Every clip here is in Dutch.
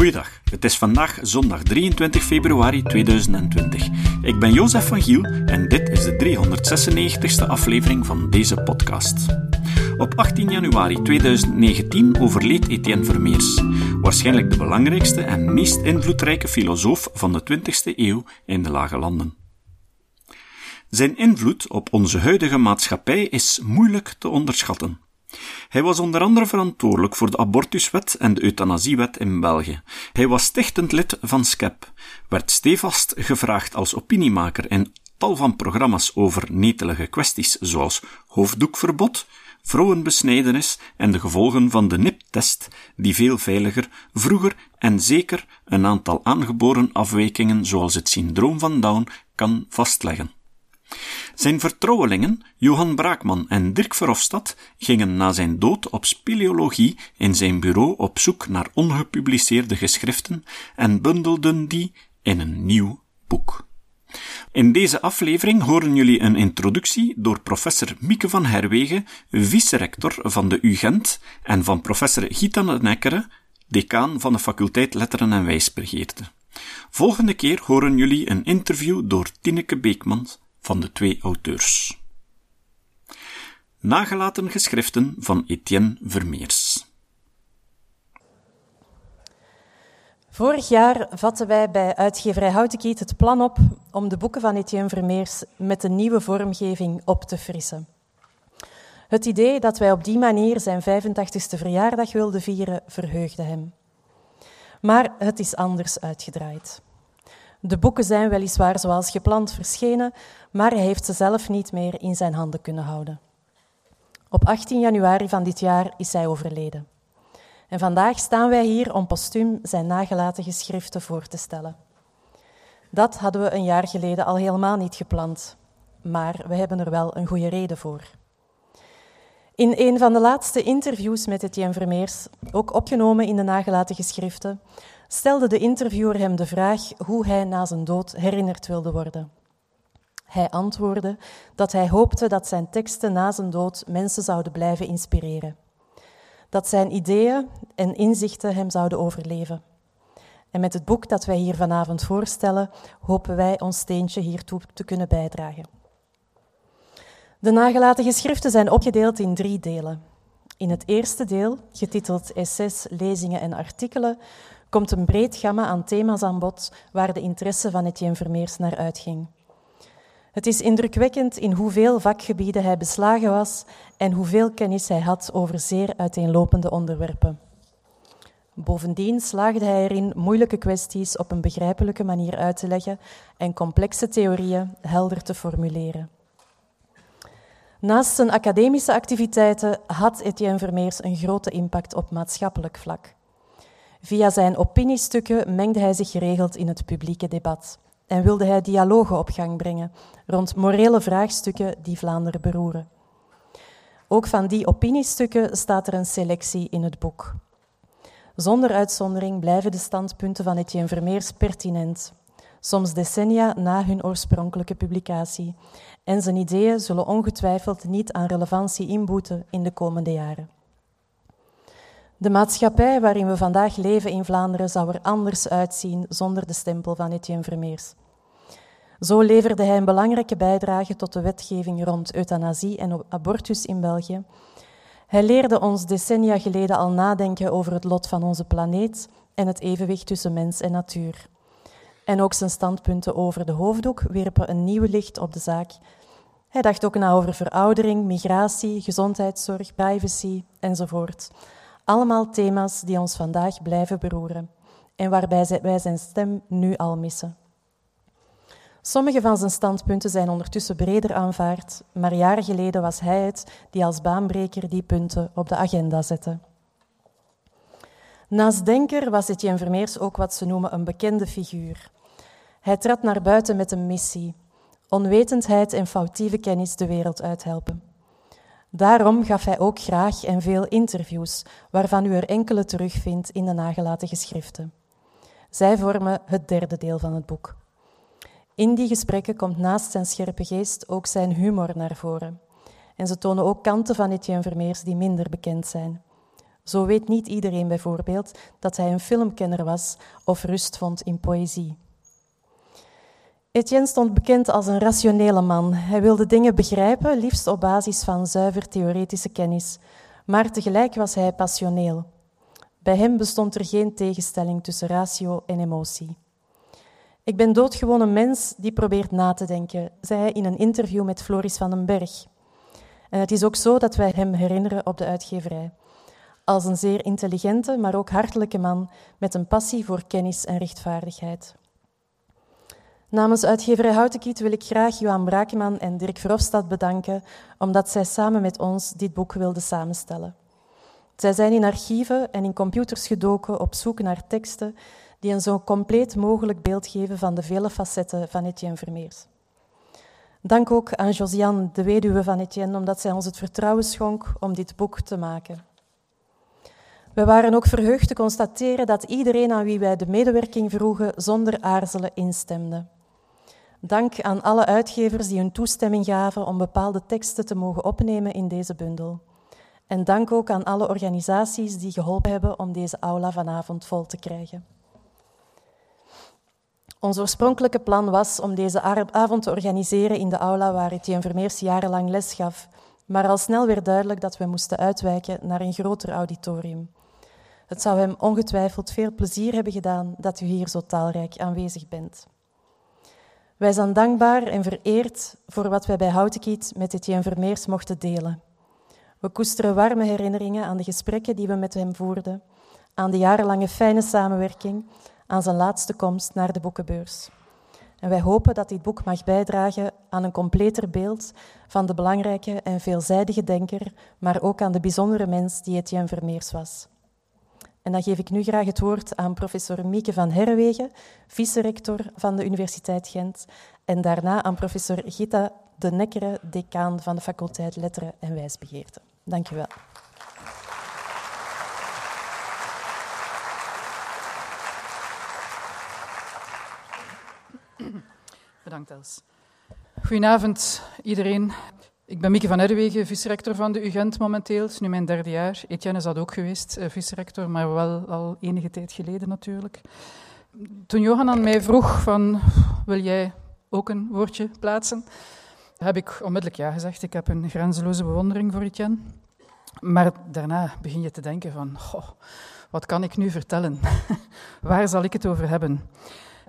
Goeiedag, het is vandaag zondag 23 februari 2020. Ik ben Jozef van Giel en dit is de 396ste aflevering van deze podcast. Op 18 januari 2019 overleed Etienne Vermeers, waarschijnlijk de belangrijkste en meest invloedrijke filosoof van de 20e eeuw in de Lage Landen. Zijn invloed op onze huidige maatschappij is moeilijk te onderschatten. Hij was onder andere verantwoordelijk voor de abortuswet en de euthanasiewet in België. Hij was stichtend lid van SCEP, werd stevast gevraagd als opiniemaker in tal van programma's over netelige kwesties zoals hoofddoekverbod, vrouwenbesnijdenis en de gevolgen van de NIP-test, die veel veiliger, vroeger en zeker een aantal aangeboren afwijkingen zoals het syndroom van Down kan vastleggen. Zijn vertrouwelingen, Johan Braakman en Dirk Verhofstadt, gingen na zijn dood op speleologie in zijn bureau op zoek naar ongepubliceerde geschriften en bundelden die in een nieuw boek. In deze aflevering horen jullie een introductie door professor Mieke van Herwegen, vice-rector van de UGent, en van professor Gitan Nekkere, decaan van de faculteit Letteren en Wijsbegeerte. Volgende keer horen jullie een interview door Tineke Beekmans van de twee auteurs. Nagelaten geschriften van Etienne Vermeers. Vorig jaar vatten wij bij uitgeverij Houtekiet het plan op om de boeken van Etienne Vermeers met een nieuwe vormgeving op te frissen. Het idee dat wij op die manier zijn 85ste verjaardag wilden vieren, verheugde hem. Maar het is anders uitgedraaid. De boeken zijn weliswaar zoals gepland verschenen, maar hij heeft ze zelf niet meer in zijn handen kunnen houden. Op 18 januari van dit jaar is hij overleden. En vandaag staan wij hier om postuum zijn nagelaten geschriften voor te stellen. Dat hadden we een jaar geleden al helemaal niet gepland, maar we hebben er wel een goede reden voor. In een van de laatste interviews met Etienne Vermeers, ook opgenomen in de nagelaten geschriften, stelde de interviewer hem de vraag hoe hij na zijn dood herinnerd wilde worden. Hij antwoordde dat hij hoopte dat zijn teksten na zijn dood mensen zouden blijven inspireren. Dat zijn ideeën en inzichten hem zouden overleven. En met het boek dat wij hier vanavond voorstellen, hopen wij ons steentje hiertoe te kunnen bijdragen. De nagelaten geschriften zijn opgedeeld in drie delen. In het eerste deel, getiteld Essays, lezingen en artikelen, komt een breed gamma aan thema's aan bod waar de interesse van Etienne Vermeers naar uitging. Het is indrukwekkend in hoeveel vakgebieden hij beslagen was en hoeveel kennis hij had over zeer uiteenlopende onderwerpen. Bovendien slaagde hij erin moeilijke kwesties op een begrijpelijke manier uit te leggen en complexe theorieën helder te formuleren. Naast zijn academische activiteiten had Etienne Vermeers een grote impact op maatschappelijk vlak. Via zijn opiniestukken mengde hij zich geregeld in het publieke debat en wilde hij dialogen op gang brengen rond morele vraagstukken die Vlaanderen beroeren. Ook van die opiniestukken staat er een selectie in het boek. Zonder uitzondering blijven de standpunten van Etienne Vermeers pertinent, soms decennia na hun oorspronkelijke publicatie, en zijn ideeën zullen ongetwijfeld niet aan relevantie inboeten in de komende jaren. De maatschappij waarin we vandaag leven in Vlaanderen zou er anders uitzien zonder de stempel van Etienne Vermeers. Zo leverde hij een belangrijke bijdrage tot de wetgeving rond euthanasie en abortus in België. Hij leerde ons decennia geleden al nadenken over het lot van onze planeet en het evenwicht tussen mens en natuur. En ook zijn standpunten over de hoofddoek werpen een nieuw licht op de zaak. Hij dacht ook na over veroudering, migratie, gezondheidszorg, privacy enzovoort. Allemaal thema's die ons vandaag blijven beroeren en waarbij wij zijn stem nu al missen. Sommige van zijn standpunten zijn ondertussen breder aanvaard, maar jaren geleden was hij het die als baanbreker die punten op de agenda zette. Naast denker was Etienne Vermeers ook wat ze noemen een bekende figuur. Hij trad naar buiten met een missie: onwetendheid en foutieve kennis de wereld uithelpen. Daarom gaf hij ook graag en veel interviews, waarvan u er enkele terugvindt in de nagelaten geschriften. Zij vormen het derde deel van het boek. In die gesprekken komt naast zijn scherpe geest ook zijn humor naar voren. En ze tonen ook kanten van Etienne Vermeers die minder bekend zijn. Zo weet niet iedereen bijvoorbeeld dat hij een filmkenner was of rust vond in poëzie. Etienne stond bekend als een rationele man. Hij wilde dingen begrijpen, liefst op basis van zuiver theoretische kennis. Maar tegelijk was hij passioneel. Bij hem bestond er geen tegenstelling tussen ratio en emotie. Ik ben doodgewoon een mens die probeert na te denken, zei hij in een interview met Floris van den Berg. En het is ook zo dat wij hem herinneren op de uitgeverij. Als een zeer intelligente, maar ook hartelijke man met een passie voor kennis en rechtvaardigheid. Namens uitgeverij Houtenkiet wil ik graag Johan Brakeman en Dirk Verhofstadt bedanken, omdat zij samen met ons dit boek wilden samenstellen. Zij zijn in archieven en in computers gedoken op zoek naar teksten die een zo compleet mogelijk beeld geven van de vele facetten van Etienne Vermeers. Dank ook aan Josiane, de weduwe van Etienne, omdat zij ons het vertrouwen schonk om dit boek te maken. We waren ook verheugd te constateren dat iedereen aan wie wij de medewerking vroegen zonder aarzelen instemde. Dank aan alle uitgevers die hun toestemming gaven om bepaalde teksten te mogen opnemen in deze bundel. En dank ook aan alle organisaties die geholpen hebben om deze aula vanavond vol te krijgen. Ons oorspronkelijke plan was om deze avond te organiseren in de aula waar Etienne Vermeers jarenlang les gaf, maar al snel werd duidelijk dat we moesten uitwijken naar een groter auditorium. Het zou hem ongetwijfeld veel plezier hebben gedaan dat u hier zo taalrijk aanwezig bent. Wij zijn dankbaar en vereerd voor wat wij bij Houtenkiet met Etienne Vermeers mochten delen. We koesteren warme herinneringen aan de gesprekken die we met hem voerden, aan de jarenlange fijne samenwerking, aan zijn laatste komst naar de boekenbeurs. En wij hopen dat dit boek mag bijdragen aan een completer beeld van de belangrijke en veelzijdige denker, maar ook aan de bijzondere mens die Etienne Vermeers was. En dan geef ik nu graag het woord aan professor Mieke van Herwegen, vice-rector van de Universiteit Gent, en daarna aan professor Gita de Nekkere, decaan van de faculteit Letteren en Wijsbegeerte. Dank u wel. Goedenavond, iedereen. Ik ben Mieke van Erwegen, vice-rector van de UGent momenteel. Het is nu mijn derde jaar. Etienne is dat ook geweest, uh, vice-rector, maar wel al enige tijd geleden natuurlijk. Toen Johan aan mij vroeg van, wil jij ook een woordje plaatsen, heb ik onmiddellijk ja gezegd. Ik heb een grenzeloze bewondering voor Etienne. Maar daarna begin je te denken van, wat kan ik nu vertellen? Waar zal ik het over hebben?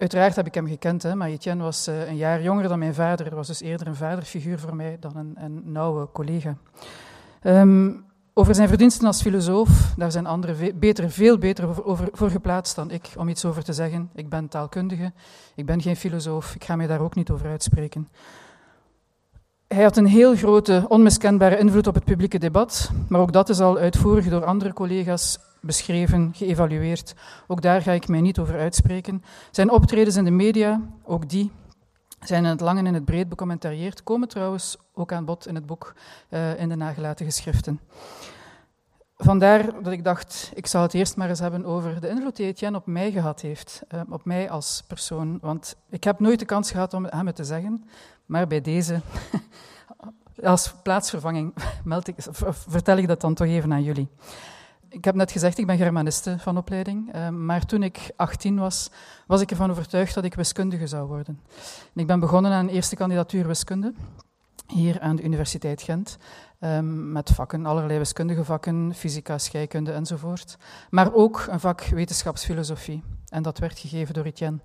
Uiteraard heb ik hem gekend, hè, maar Etienne was uh, een jaar jonger dan mijn vader. Hij was dus eerder een vaderfiguur voor mij dan een, een nauwe collega. Um, over zijn verdiensten als filosoof, daar zijn anderen beter, veel beter over, voor geplaatst dan ik om iets over te zeggen. Ik ben taalkundige, ik ben geen filosoof, ik ga mij daar ook niet over uitspreken. Hij had een heel grote, onmiskenbare invloed op het publieke debat, maar ook dat is al uitvoerig door andere collega's beschreven, geëvalueerd. Ook daar ga ik mij niet over uitspreken. Zijn optredens in de media, ook die zijn in het lang en in het breed becommentarieerd, komen trouwens ook aan bod in het boek uh, in de nagelaten geschriften. Vandaar dat ik dacht, ik zal het eerst maar eens hebben over de invloed die Etienne op mij gehad heeft, uh, op mij als persoon. Want ik heb nooit de kans gehad om aan me te zeggen, maar bij deze, als plaatsvervanging, meld ik, vertel ik dat dan toch even aan jullie. Ik heb net gezegd, ik ben Germaniste van opleiding, uh, maar toen ik 18 was, was ik ervan overtuigd dat ik wiskundige zou worden. En ik ben begonnen aan een eerste kandidatuur wiskunde, hier aan de Universiteit Gent, um, met vakken, allerlei wiskundige vakken, fysica, scheikunde enzovoort. Maar ook een vak wetenschapsfilosofie, en dat werd gegeven door Etienne.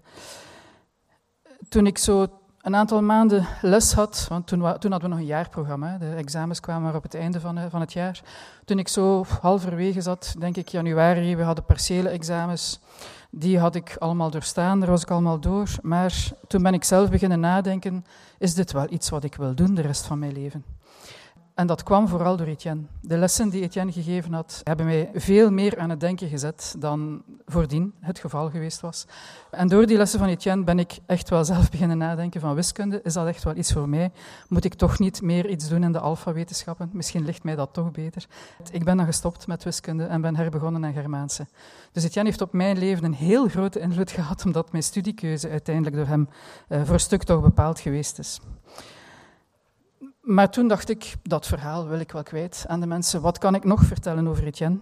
Toen ik zo een aantal maanden les had, want toen, toen hadden we nog een jaarprogramma, de examens kwamen maar op het einde van, van het jaar. Toen ik zo halverwege zat, denk ik januari, we hadden partiële examens, die had ik allemaal doorstaan, daar was ik allemaal door. Maar toen ben ik zelf beginnen nadenken, is dit wel iets wat ik wil doen de rest van mijn leven? En dat kwam vooral door Etienne. De lessen die Etienne gegeven had, hebben mij veel meer aan het denken gezet dan voordien het geval geweest was. En door die lessen van Etienne ben ik echt wel zelf beginnen nadenken van wiskunde. Is dat echt wel iets voor mij? Moet ik toch niet meer iets doen in de alfawetenschappen? Misschien ligt mij dat toch beter. Ik ben dan gestopt met wiskunde en ben herbegonnen aan Germaanse. Dus Etienne heeft op mijn leven een heel grote invloed gehad, omdat mijn studiekeuze uiteindelijk door hem uh, voor een stuk toch bepaald geweest is. Maar toen dacht ik, dat verhaal wil ik wel kwijt aan de mensen. Wat kan ik nog vertellen over Etienne?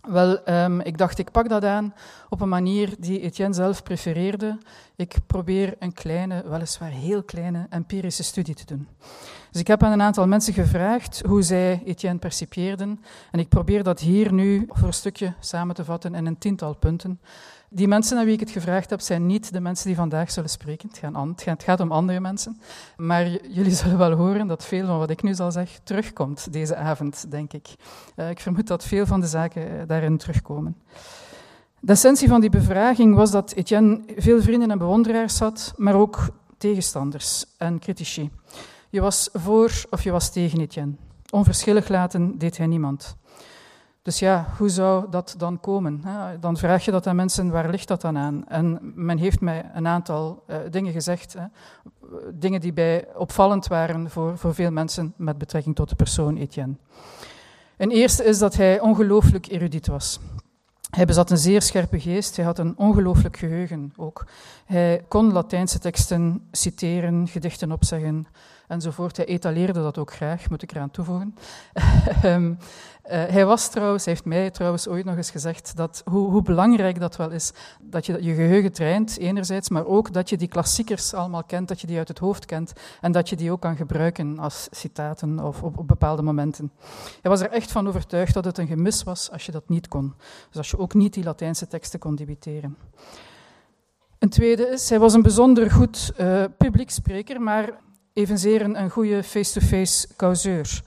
Wel, um, ik dacht, ik pak dat aan op een manier die Etienne zelf prefereerde. Ik probeer een kleine, weliswaar heel kleine, empirische studie te doen. Dus ik heb aan een aantal mensen gevraagd hoe zij Etienne percipieerden. En ik probeer dat hier nu voor een stukje samen te vatten in een tiental punten. Die mensen aan wie ik het gevraagd heb, zijn niet de mensen die vandaag zullen spreken. Het gaat, om andere mensen. Maar jullie zullen wel horen dat veel van wat ik nu zal zeggen terugkomt deze avond, denk ik. Uh, ik vermoed dat veel van de zaken uh, daarin terugkomen. De essentie van die bevraging was dat Etienne veel vrienden en bewonderaars had, maar ook tegenstanders en critici. Je was voor of je was tegen Etienne. Onverschillig laten deed hij niemand. Dus ja, hoe zou dat dan komen? Dan vraag je dat aan mensen, waar ligt dat dan aan? En men heeft mij een aantal uh, dingen gezegd, hè? dingen die bij opvallend waren voor, voor veel mensen met betrekking tot de persoon Etienne. Een eerste is dat hij ongelooflijk erudiet was. Hij bezat een zeer scherpe geest, hij had een ongelooflijk geheugen ook. Hij kon Latijnse teksten citeren, gedichten opzeggen enzovoort. Hij etaleerde dat ook graag, moet ik eraan toevoegen. um, uh, hij was trouwens, hij heeft mij trouwens ooit nog eens gezegd dat hoe, hoe, belangrijk dat wel is, dat je je geheugen traint enerzijds, maar ook dat je die klassiekers allemaal kent, dat je die uit het hoofd kent en dat je die ook kan gebruiken als citaten of op, op bepaalde momenten. Hij was er echt van overtuigd dat het een gemis was als je dat niet kon. Dus als je ook niet die Latijnse teksten kon debiteren. Een tweede is, hij was een bijzonder goed uh, publiekspreker, maar evenzeer een, een goede face-to-face causeur.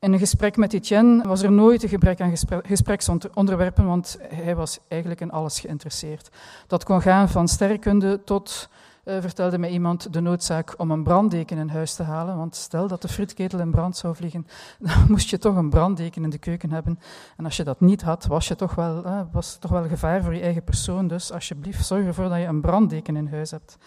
In een gesprek met Etienne was er nooit een gebrek aan gespreksonderwerpen, want hij was eigenlijk in alles geïnteresseerd. Dat kon gaan van sterrenkunde tot, uh, vertelde mij iemand, de noodzaak om een branddeken in huis te halen. Want stel dat de frietketel in brand zou vliegen, dan moest je toch een branddeken in de keuken hebben. En als je dat niet had, was je toch wel, uh, was toch wel gevaar voor je eigen persoon. Dus alsjeblieft, zorg ervoor dat je een branddeken in huis hebt.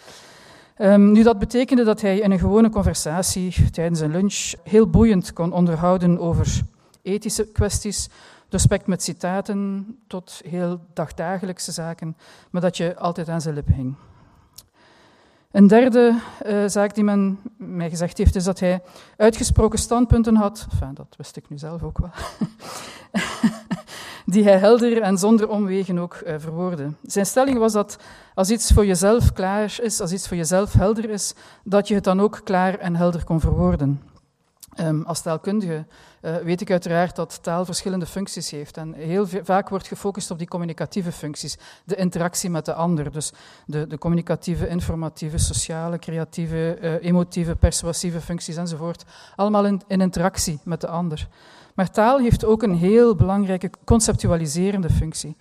Um, nu, dat betekende dat hij in een gewone conversatie tijdens een lunch heel boeiend kon onderhouden over ethische kwesties, respect met citaten tot heel dagdagelijkse zaken, maar dat je altijd aan zijn lippen hing. Een derde uh, zaak die men mij gezegd heeft, is dat hij uitgesproken standpunten had. Dat wist ik nu zelf ook wel. die hij helder en zonder omwegen ook uh, verwoordde. Zijn stelling was dat als iets voor jezelf klaar is, als iets voor jezelf helder is, dat je het dan ook klaar en helder kon verwoorden. Um, als taalkundige uh, weet ik uiteraard dat taal verschillende functies heeft. En heel vaak wordt gefocust op die communicatieve functies, de interactie met de ander. Dus de, de communicatieve, informatieve, sociale, creatieve, uh, emotieve, persuasieve functies enzovoort. Allemaal in, in interactie met de ander. Maar taal heeft ook een heel belangrijke conceptualiserende functie.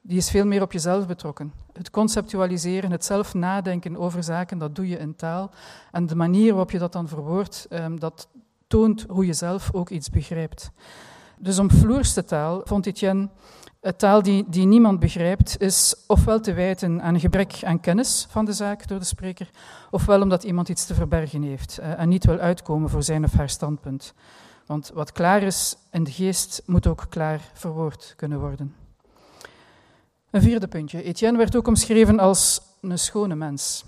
Die is veel meer op jezelf betrokken. Het conceptualiseren, het zelf nadenken over zaken, dat doe je in taal. En de manier waarop je dat dan verwoordt, ehm, dat toont hoe je zelf ook iets begrijpt. Dus omvloerste taal vond Etienne een taal die, die niemand begrijpt, is ofwel te wijten aan gebrek aan kennis van de zaak door de spreker, ofwel omdat iemand iets te verbergen heeft eh, en niet wil uitkomen voor zijn of haar standpunt. Want wat klaar is in de geest, moet ook klaar verwoord kunnen worden. Een vierde puntje. Etienne werd ook omschreven als een schone mens.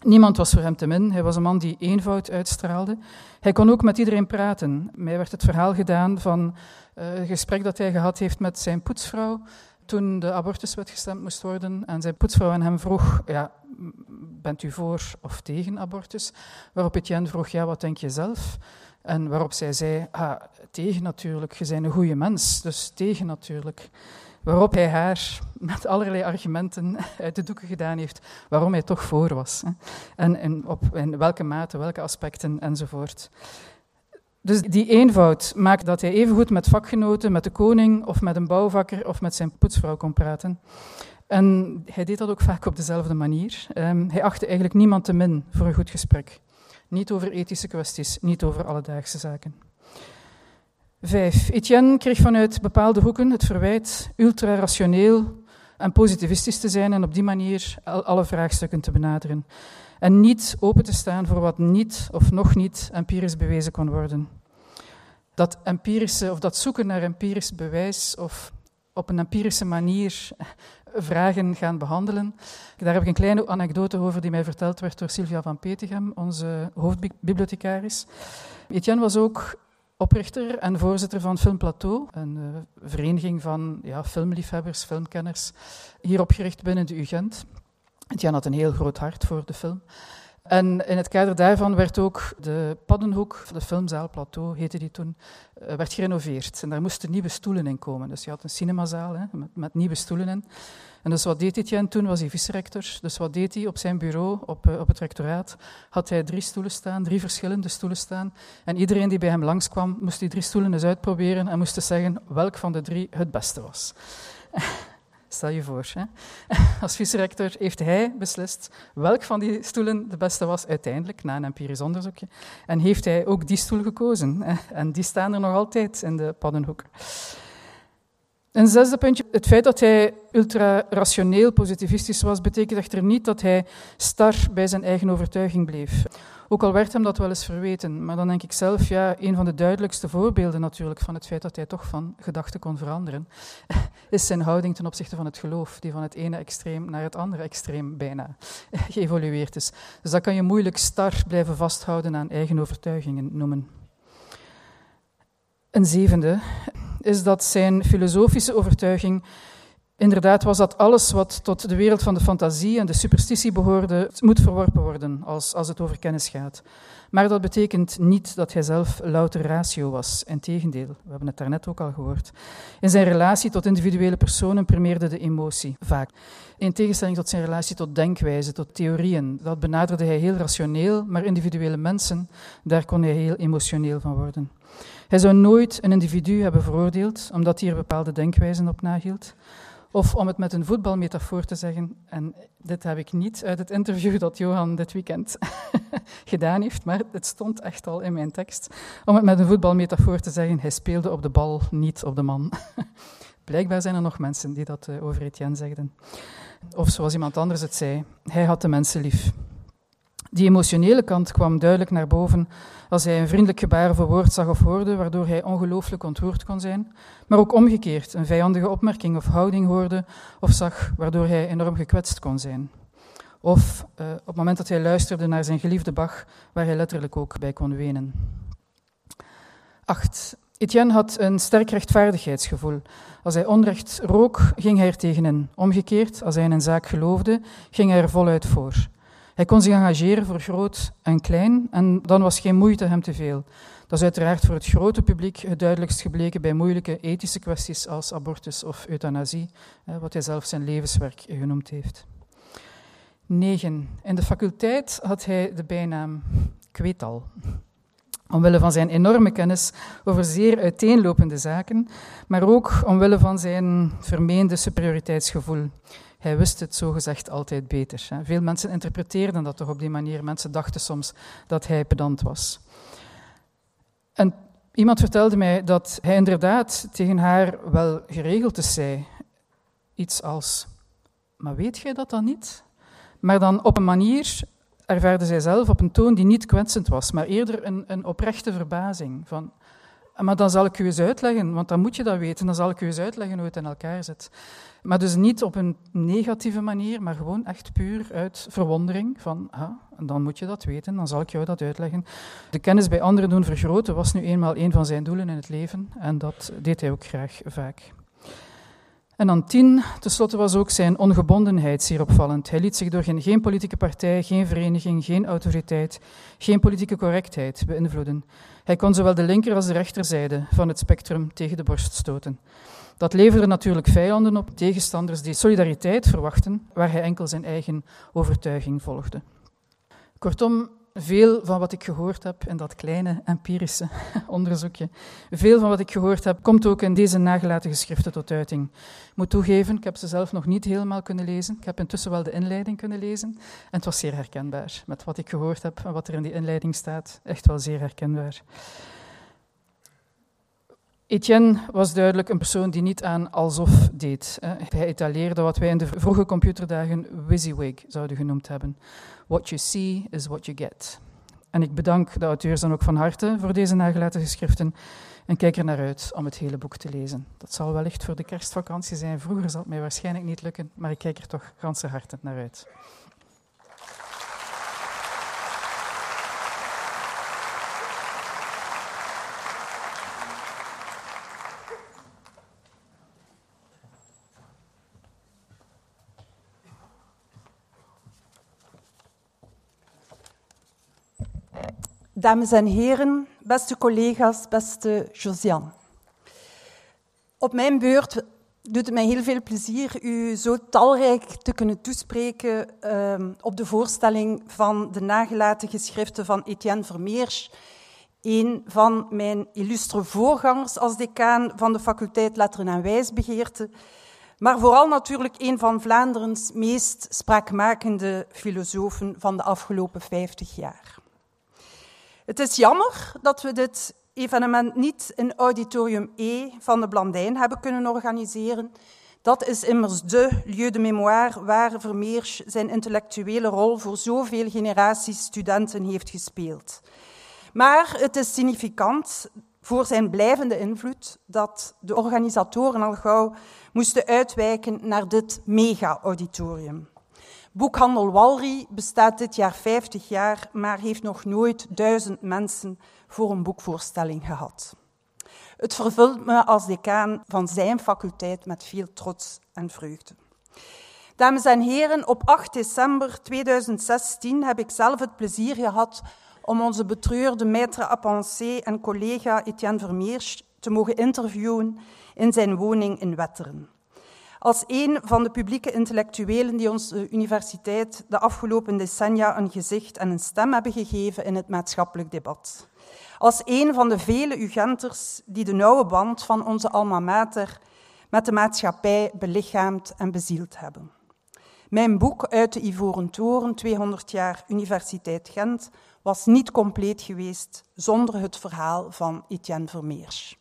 Niemand was voor hem te min. Hij was een man die eenvoud uitstraalde. Hij kon ook met iedereen praten. Mij werd het verhaal gedaan van uh, een gesprek dat hij gehad heeft met zijn poetsvrouw toen de abortuswet gestemd moest worden. En zijn poetsvrouw aan hem vroeg, ja, bent u voor of tegen abortus? Waarop Etienne vroeg, ja, wat denk je zelf? En waarop zij zei, ah, tegen natuurlijk, je bent een goede mens, dus tegen natuurlijk. Waarop hij haar met allerlei argumenten uit de doeken gedaan heeft waarom hij toch voor was. En, en op in welke mate, welke aspecten enzovoort. Dus die eenvoud maakt dat hij evengoed met vakgenoten, met de koning of met een bouwvakker of met zijn poetsvrouw kon praten. En hij deed dat ook vaak op dezelfde manier. Um, hij achtte eigenlijk niemand te min voor een goed gesprek. Niet over ethische kwesties, niet over alledaagse zaken. Vijf. Etienne kreeg vanuit bepaalde hoeken het verwijt ultra-rationeel en positivistisch te zijn en op die manier alle vraagstukken te benaderen. En niet open te staan voor wat niet of nog niet empirisch bewezen kon worden. Dat empirische of dat zoeken naar empirisch bewijs of op een empirische manier vragen gaan behandelen. Daar heb ik een kleine anekdote over die mij verteld werd door Sylvia van Petegem, onze hoofdbibliothecaris. Etienne was ook oprichter en voorzitter van Film Plateau, een uh, vereniging van ja, filmliefhebbers, filmkenners, hier opgericht binnen de UGent. Jan had een heel groot hart voor de film. En in het kader daarvan werd ook de Paddenhoek, de filmzaal Plateau heette die toen, uh, werd gerenoveerd. En daar moesten nieuwe stoelen in komen. Dus je had een cinemazaal hè, met, met, nieuwe stoelen in. En dus wat deed Etienne toen? Was hij vice-rector. Dus wat deed hij op zijn bureau, op, uh, op het rectoraat? Had hij drie stoelen staan, drie verschillende stoelen staan. En iedereen die bij hem langskwam, moest die drie stoelen eens uitproberen en moest zeggen welk van de drie het beste was. Stel je voor, hè? als vice-rector heeft hij beslist welk van die stoelen de beste was uiteindelijk, na een empirisch onderzoekje. En heeft hij ook die stoel gekozen. En die staan er nog altijd in de paddenhoek. Een zesde puntje, het feit dat hij ultra-rationeel positivistisch was, betekent echter niet dat hij star bij zijn eigen overtuiging bleef. Ook al werd hem dat wel eens verweten. Maar dan denk ik zelf, ja, een van de duidelijkste voorbeelden natuurlijk van het feit dat hij toch van gedachten kon veranderen, is zijn houding ten opzichte van het geloof, die van het ene extreem naar het andere extreem bijna geëvolueerd is. Dus dat kan je moeilijk star blijven vasthouden aan eigen overtuigingen noemen. Een zevende is dat zijn filosofische overtuiging Inderdaad was dat alles wat tot de wereld van de fantasie en de superstitie behoorde, moet verworpen worden als, als het over kennis gaat. Maar dat betekent niet dat hij zelf louter ratio was. Integendeel, we hebben het daarnet ook al gehoord. In zijn relatie tot individuele personen primeerde de emotie vaak. In tegenstelling tot zijn relatie tot denkwijze, tot theorieën. Dat benaderde hij heel rationeel, maar individuele mensen, daar kon hij heel emotioneel van worden. Hij zou nooit een individu hebben veroordeeld omdat hij er bepaalde denkwijzen op nahield. Of om het met een voetbalmetafoor te zeggen, en dit heb ik niet uit het interview dat Johan dit weekend gedaan heeft, maar het stond echt al in mijn tekst. Om het met een voetbalmetafoor te zeggen, hij speelde op de bal, niet op de man. Blijkbaar zijn er nog mensen die dat eh, over Etienne zegden. Of zoals iemand anders het zei, hij had de mensen lief. Die emotionele kant kwam duidelijk naar boven als hij een vriendelijk gebaar of woord zag of hoorde, waardoor hij ongelooflijk ontroerd kon zijn, maar ook omgekeerd een vijandige opmerking of houding hoorde of zag, waardoor hij enorm gekwetst kon zijn. Of uh, op het moment dat hij luisterde naar zijn geliefde Bach, waar hij letterlijk ook bij kon wenen. 8. Etienne had een sterk rechtvaardigheidsgevoel. Als hij onrecht rook, ging hij er tegenin. Omgekeerd, als hij in een zaak geloofde, ging hij er voluit voor. Hij kon zich engageren voor groot en klein en dan was geen moeite hem te veel. Dat is uiteraard voor het grote publiek het duidelijkst gebleken bij moeilijke ethische kwesties als abortus of euthanasie, wat hij zelf zijn levenswerk genoemd heeft. 9. In de faculteit had hij de bijnaam Kweetal. Omwille van zijn enorme kennis over zeer uiteenlopende zaken, maar ook omwille van zijn vermeende superioriteitsgevoel. Hij wist het zogezegd altijd beter. Veel mensen interpreteerden dat toch op die manier. Mensen dachten soms dat hij pedant was. En iemand vertelde mij dat hij inderdaad tegen haar wel geregeld zei. Iets als, maar weet jij dat dan niet? Maar dan op een manier ervaarde zij zelf op een toon die niet kwetsend was, maar eerder een, een oprechte verbazing. Van, maar dan zal ik u eens uitleggen, want dan moet je dat weten, dan zal ik u eens uitleggen hoe het in elkaar zit. Maar dus niet op een negatieve manier, maar gewoon echt puur uit verwondering van, ah, dan moet je dat weten, dan zal ik jou dat uitleggen. De kennis bij anderen doen vergroten was nu eenmaal een van zijn doelen in het leven en dat deed hij ook graag vaak. En dan tien, tenslotte was ook zijn ongebondenheid zeer opvallend. Hij liet zich door geen, geen politieke partij, geen vereniging, geen autoriteit, geen politieke correctheid beïnvloeden. Hij kon zowel de linker als de rechterzijde van het spectrum tegen de borst stoten. Dat leverde natuurlijk vijanden op, tegenstanders die solidariteit verwachten, waar hij enkel zijn eigen overtuiging volgde. Kortom, veel van wat ik gehoord heb in dat kleine empirische onderzoekje, veel van wat ik gehoord heb, komt ook in deze nagelaten geschriften tot uiting. Ik moet toegeven, ik heb ze zelf nog niet helemaal kunnen lezen. Ik heb intussen wel de inleiding kunnen lezen en het was zeer herkenbaar met wat ik gehoord heb en wat er in die inleiding staat. Echt wel zeer herkenbaar. Etienne was duidelijk een persoon die niet aan alsof deed. Hij etaleerde wat wij in de vroege computerdagen WYSIWYG zouden genoemd hebben. What you see is what you get. En ik bedank de auteurs dan ook van harte voor deze nagelaten geschriften en kijk er naar uit om het hele boek te lezen. Dat zal wellicht voor de kerstvakantie zijn. Vroeger zal het mij waarschijnlijk niet lukken, maar ik kijk er toch ganse harte naar uit. Dames en heren, beste collega's, beste Josiane. Op mijn beurt doet het mij heel veel plezier u zo talrijk te kunnen toespreken uh, op de voorstelling van de nagelaten geschriften van Etienne Vermeers, een van mijn illustre voorgangers als decaan van de faculteit Letteren en Wijsbegeerte, maar vooral natuurlijk een van Vlaanderens meest spraakmakende filosofen van de afgelopen 50 jaar. Het is jammer dat we dit evenement niet in Auditorium E van de Blandijn hebben kunnen organiseren. Dat is immers de lieu de mémoire waar Vermeers zijn intellectuele rol voor zoveel generaties studenten heeft gespeeld. Maar het is significant voor zijn blijvende invloed dat de organisatoren al gauw moesten uitwijken naar dit mega-auditorium. Boekhandel Walry bestaat dit jaar 50 jaar, maar heeft nog nooit duizend mensen voor een boekvoorstelling gehad. Het vervult me als decaan van zijn faculteit met veel trots en vreugde. Dames en heren, op 8 december 2016 heb ik zelf het plezier gehad om onze betreurde maître à en collega Etienne Vermeers te mogen interviewen in zijn woning in Wetteren. Als een van de publieke intellectuelen die onze universiteit de afgelopen decennia een gezicht en een stem hebben gegeven in het maatschappelijk debat. Als een van de vele UGenters die de nauwe band van onze alma mater met de maatschappij belichaamd en bezield hebben. Mijn boek Uit de Ivoren Toren, 200 jaar Universiteit Gent, was niet compleet geweest zonder het verhaal van Etienne Vermeers.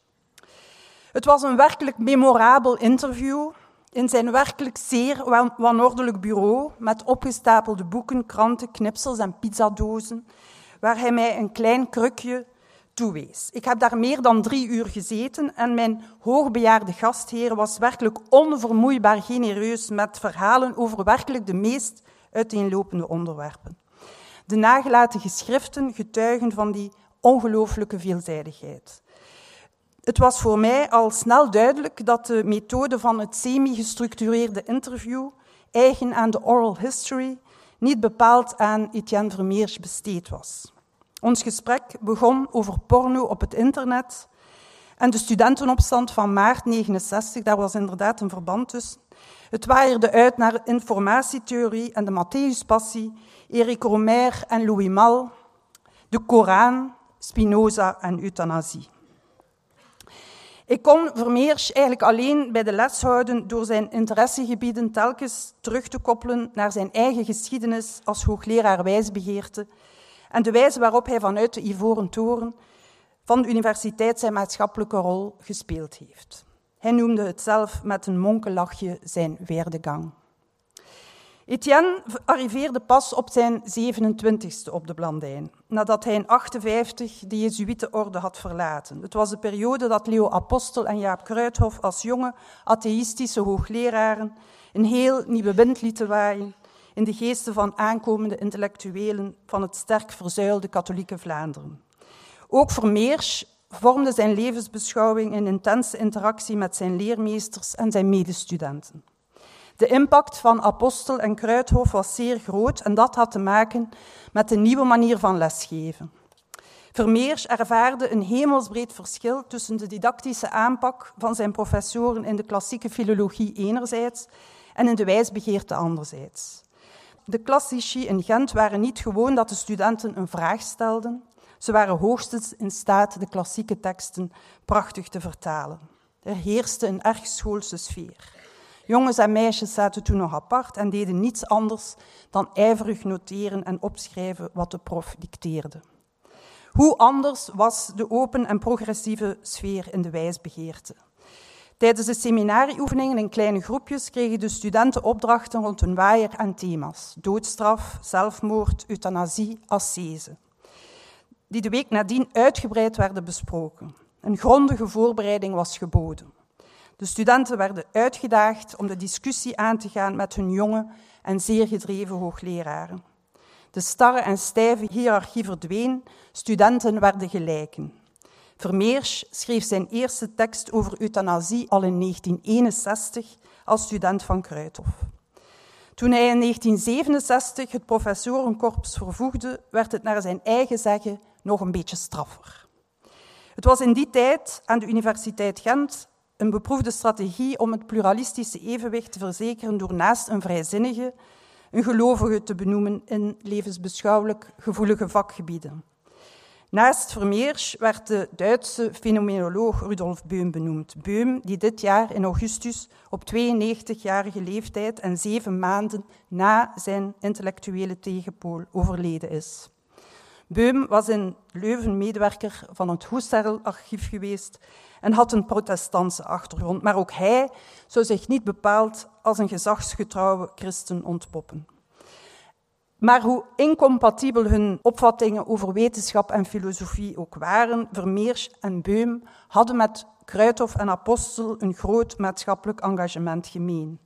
Het was een werkelijk memorabel interview in zijn werkelijk zeer wanordelijk bureau met opgestapelde boeken, kranten, knipsels en pizzadozen, waar hij mij een klein krukje toewees. Ik heb daar meer dan drie uur gezeten en mijn hoogbejaarde gastheer was werkelijk onvermoeibaar genereus met verhalen over werkelijk de meest uiteenlopende onderwerpen. De nagelaten geschriften getuigen van die ongelooflijke veelzijdigheid. Het was voor mij al snel duidelijk dat de methode van het semi-gestructureerde interview, eigen aan de oral history, niet bepaald aan Etienne Vermeers besteed was. Ons gesprek begon over porno op het internet en de studentenopstand van maart 69, daar was inderdaad een verband tussen. Het waaierde uit naar informatietheorie en de Matthäuspassie, Eric Romer en Louis Mal, de Koran, Spinoza en euthanasie. Ik kon Vermeers eigenlijk alleen bij de les houden door zijn interessegebieden telkens terug te koppelen naar zijn eigen geschiedenis als hoogleraar wijsbegeerte en de wijze waarop hij vanuit de Ivoren Toren van de universiteit zijn maatschappelijke rol gespeeld heeft. Hij noemde het zelf met een monkelachje zijn weerdegang. Etienne arriveerde pas op zijn 27ste op de Blandijn, nadat hij in 58 de Jezuïetenorde had verlaten. Het was de periode dat Leo Apostel en Jaap Kruithof als jonge atheïstische hoogleraren een heel nieuwe wind lieten waaien in de geesten van aankomende intellectuelen van het sterk verzuilde katholieke Vlaanderen. Ook Vermeers vormde zijn levensbeschouwing in intense interactie met zijn leermeesters en zijn medestudenten. De impact van Apostel en Kruithof was zeer groot en dat had te maken met de nieuwe manier van lesgeven. Vermeers ervaarde een hemelsbreed verschil tussen de didactische aanpak van zijn professoren in de klassieke filologie enerzijds en in de wijsbegeerte anderzijds. De klassici in Gent waren niet gewoon dat de studenten een vraag stelden, ze waren hoogstens in staat de klassieke teksten prachtig te vertalen. Er heerste een erg schoolse sfeer. Jongens en meisjes zaten toen nog apart en deden niets anders dan ijverig noteren en opschrijven wat de prof dicteerde. Hoe anders was de open en progressieve sfeer in de wijsbegeerte. Tijdens de seminarieoefeningen in kleine groepjes kregen de studenten opdrachten rond een waaier aan thema's. Doodstraf, zelfmoord, euthanasie, ascese. Die de week nadien uitgebreid werden besproken. Een grondige voorbereiding was geboden. De studenten werden uitgedaagd om de discussie aan te gaan met hun jonge en zeer gedreven hoogleraren. De starre en stijve hiërarchie verdween, studenten werden gelijken. Vermeers schreef zijn eerste tekst over euthanasie al in 1961 als student van Kruithof. Toen hij in 1967 het professorenkorps vervoegde, werd het naar zijn eigen zeggen nog een beetje straffer. Het was in die tijd aan de Universiteit Gent een beproefde strategie om het pluralistische evenwicht te verzekeren door naast een vrijzinnige een gelovige te benoemen in levensbeschouwelijk gevoelige vakgebieden. Naast Vermeersch werd de Duitse fenomenoloog Rudolf Beum benoemd. Beum, die dit jaar in augustus op 92-jarige leeftijd en zeven maanden na zijn intellectuele tegenpool overleden is. Beum was in Leuven medewerker van het Husserl-archief geweest en had een protestantse achtergrond, maar ook hij zou zich niet bepaald als een gezagsgetrouwe christen ontpoppen. Maar hoe incompatibel hun opvattingen over wetenschap en filosofie ook waren, Vermeers en Beum hadden met Kruithof en Apostel een groot maatschappelijk engagement gemeen.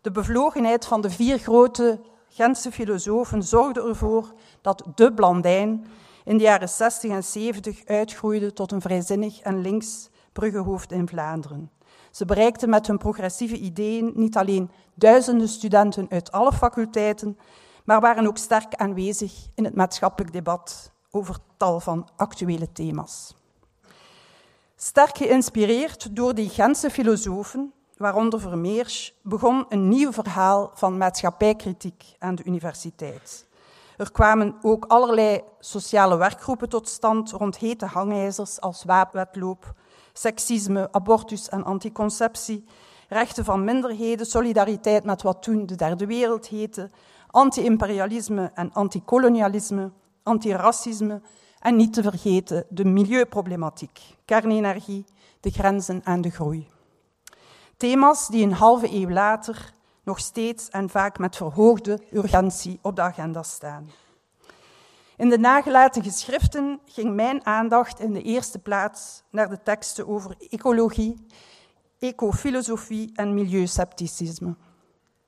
De bevlogenheid van de vier grote Gentse filosofen zorgde ervoor dat de Blandijn in de jaren 60 en 70 uitgroeide tot een vrijzinnig en links bruggenhoofd in Vlaanderen. Ze bereikten met hun progressieve ideeën niet alleen duizenden studenten uit alle faculteiten, maar waren ook sterk aanwezig in het maatschappelijk debat over tal van actuele thema's. Sterk geïnspireerd door die Gentse filosofen, waaronder Vermeers, begon een nieuw verhaal van maatschappijkritiek aan de universiteit. Er kwamen ook allerlei sociale werkgroepen tot stand rond hete hangijzers als waapwetloop, seksisme, abortus en anticonceptie, rechten van minderheden, solidariteit met wat toen de derde wereld heette, anti-imperialisme en antikolonialisme, antiracisme en niet te vergeten de milieuproblematiek, kernenergie, de grenzen en de groei. Thema's die een halve eeuw later nog steeds en vaak met verhoogde urgentie op de agenda staan. In de nagelaten geschriften ging mijn aandacht in de eerste plaats naar de teksten over ecologie, ecofilosofie en milieuscepticisme.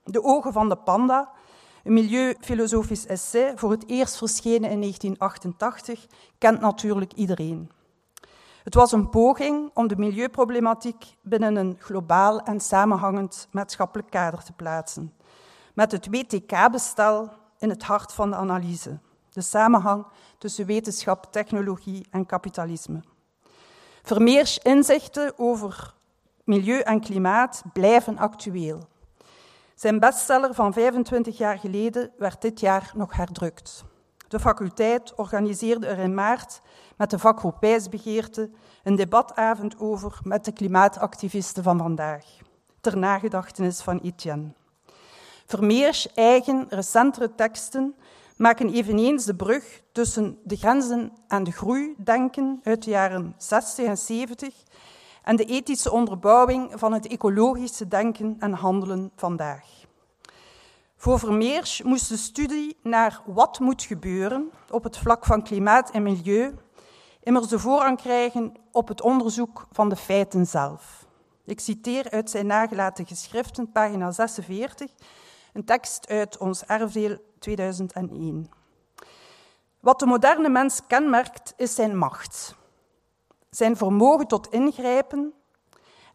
De ogen van de panda, een milieufilosofisch essay, voor het eerst verschenen in 1988, kent natuurlijk iedereen. Het was een poging om de milieuproblematiek binnen een globaal en samenhangend maatschappelijk kader te plaatsen, met het WTK-bestel in het hart van de analyse, de samenhang tussen wetenschap, technologie en kapitalisme. Vermeers inzichten over milieu en klimaat blijven actueel. Zijn bestseller van 25 jaar geleden werd dit jaar nog herdrukt. De faculteit organiseerde er in maart met de vakgroep Wijsbegeerte een debatavond over met de klimaatactivisten van vandaag, ter nagedachtenis van Etienne. Vermeers eigen recentere teksten maken eveneens de brug tussen de grenzen aan de groei denken uit de jaren 60 en 70 en de ethische onderbouwing van het ecologische denken en handelen vandaag. Voor Vermeers moest de studie naar wat moet gebeuren op het vlak van klimaat en milieu immers de voorrang krijgen op het onderzoek van de feiten zelf. Ik citeer uit zijn nagelaten geschriften, pagina 46, een tekst uit ons erfdeel 2001. Wat de moderne mens kenmerkt, is zijn macht, zijn vermogen tot ingrijpen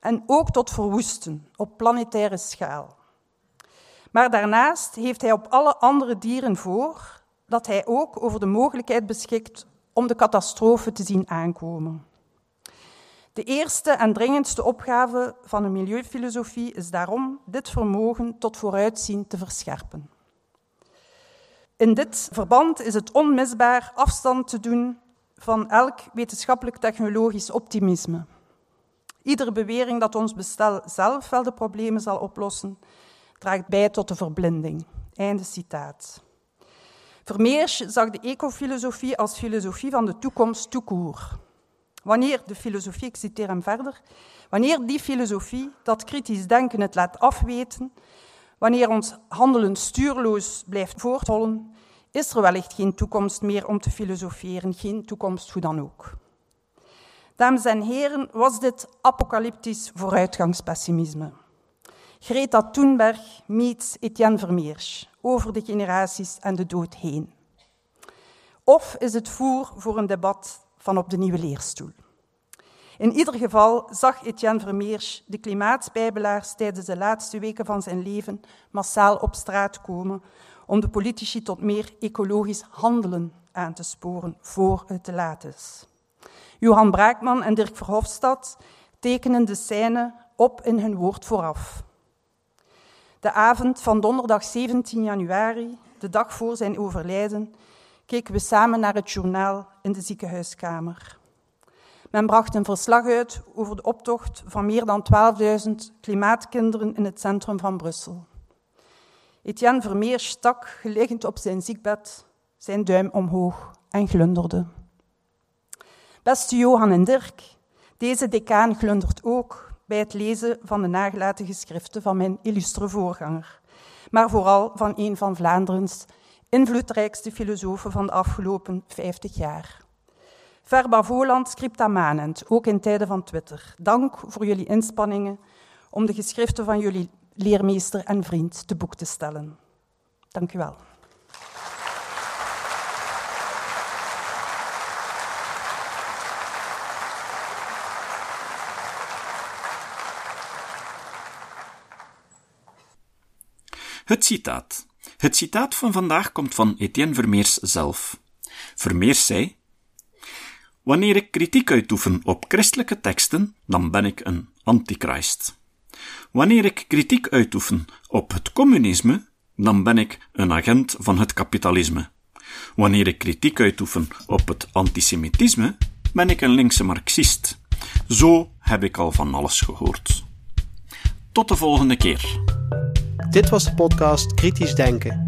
en ook tot verwoesten op planetaire schaal. Maar daarnaast heeft hij op alle andere dieren voor dat hij ook over de mogelijkheid beschikt om de catastrofe te zien aankomen. De eerste en dringendste opgave van de milieufilosofie is daarom dit vermogen tot vooruitzien te verscherpen. In dit verband is het onmisbaar afstand te doen van elk wetenschappelijk-technologisch optimisme. Iedere bewering dat ons bestel zelf wel de problemen zal oplossen, draagt bij tot de verblinding. Einde citaat. Vermeers zag de ecofilosofie als filosofie van de toekomst toekoer. Wanneer de filosofie, ik citeer hem verder, wanneer die filosofie, dat kritisch denken het laat afweten, wanneer ons handelen stuurloos blijft voorthollen, is er wellicht geen toekomst meer om te filosoferen, geen toekomst hoe dan ook. Dames en heren, was dit apocalyptisch vooruitgangspessimisme. Greta Thunberg meets Etienne Vermeers over de generaties en de dood heen. Of is het voer voor een debat van op de nieuwe leerstoel? In ieder geval zag Etienne Vermeers de klimaatspijbelaars tijdens de laatste weken van zijn leven massaal op straat komen om de politici tot meer ecologisch handelen aan te sporen voor het te laat is. Johan Braakman en Dirk Verhofstadt tekenen de scène op in hun woord vooraf. De avond van donderdag 17 januari, de dag voor zijn overlijden, keken we samen naar het journaal in de ziekenhuiskamer. Men bracht een verslag uit over de optocht van meer dan 12.000 klimaatkinderen in het centrum van Brussel. Etienne Vermeer stak, geliggend op zijn ziekbed, zijn duim omhoog en glunderde. Beste Johan en Dirk, deze decaan glundert ook bij het lezen van de nagelaten geschriften van mijn illustre voorganger, maar vooral van een van Vlaanderens invloedrijkste filosofen van de afgelopen 50 jaar. Verba Voland scripta manent, ook in tijden van Twitter. Dank voor jullie inspanningen om de geschriften van jullie leermeester en vriend te boek te stellen. Dank u wel. Het citaat. Het citaat van vandaag komt van Etienne Vermeers zelf. Vermeers zei: Wanneer ik kritiek uitoefen op christelijke teksten, dan ben ik een antichrist. Wanneer ik kritiek uitoefen op het communisme, dan ben ik een agent van het kapitalisme. Wanneer ik kritiek uitoefen op het antisemitisme, ben ik een linkse marxist. Zo heb ik al van alles gehoord. Tot de volgende keer. Dit was de podcast Kritisch Denken.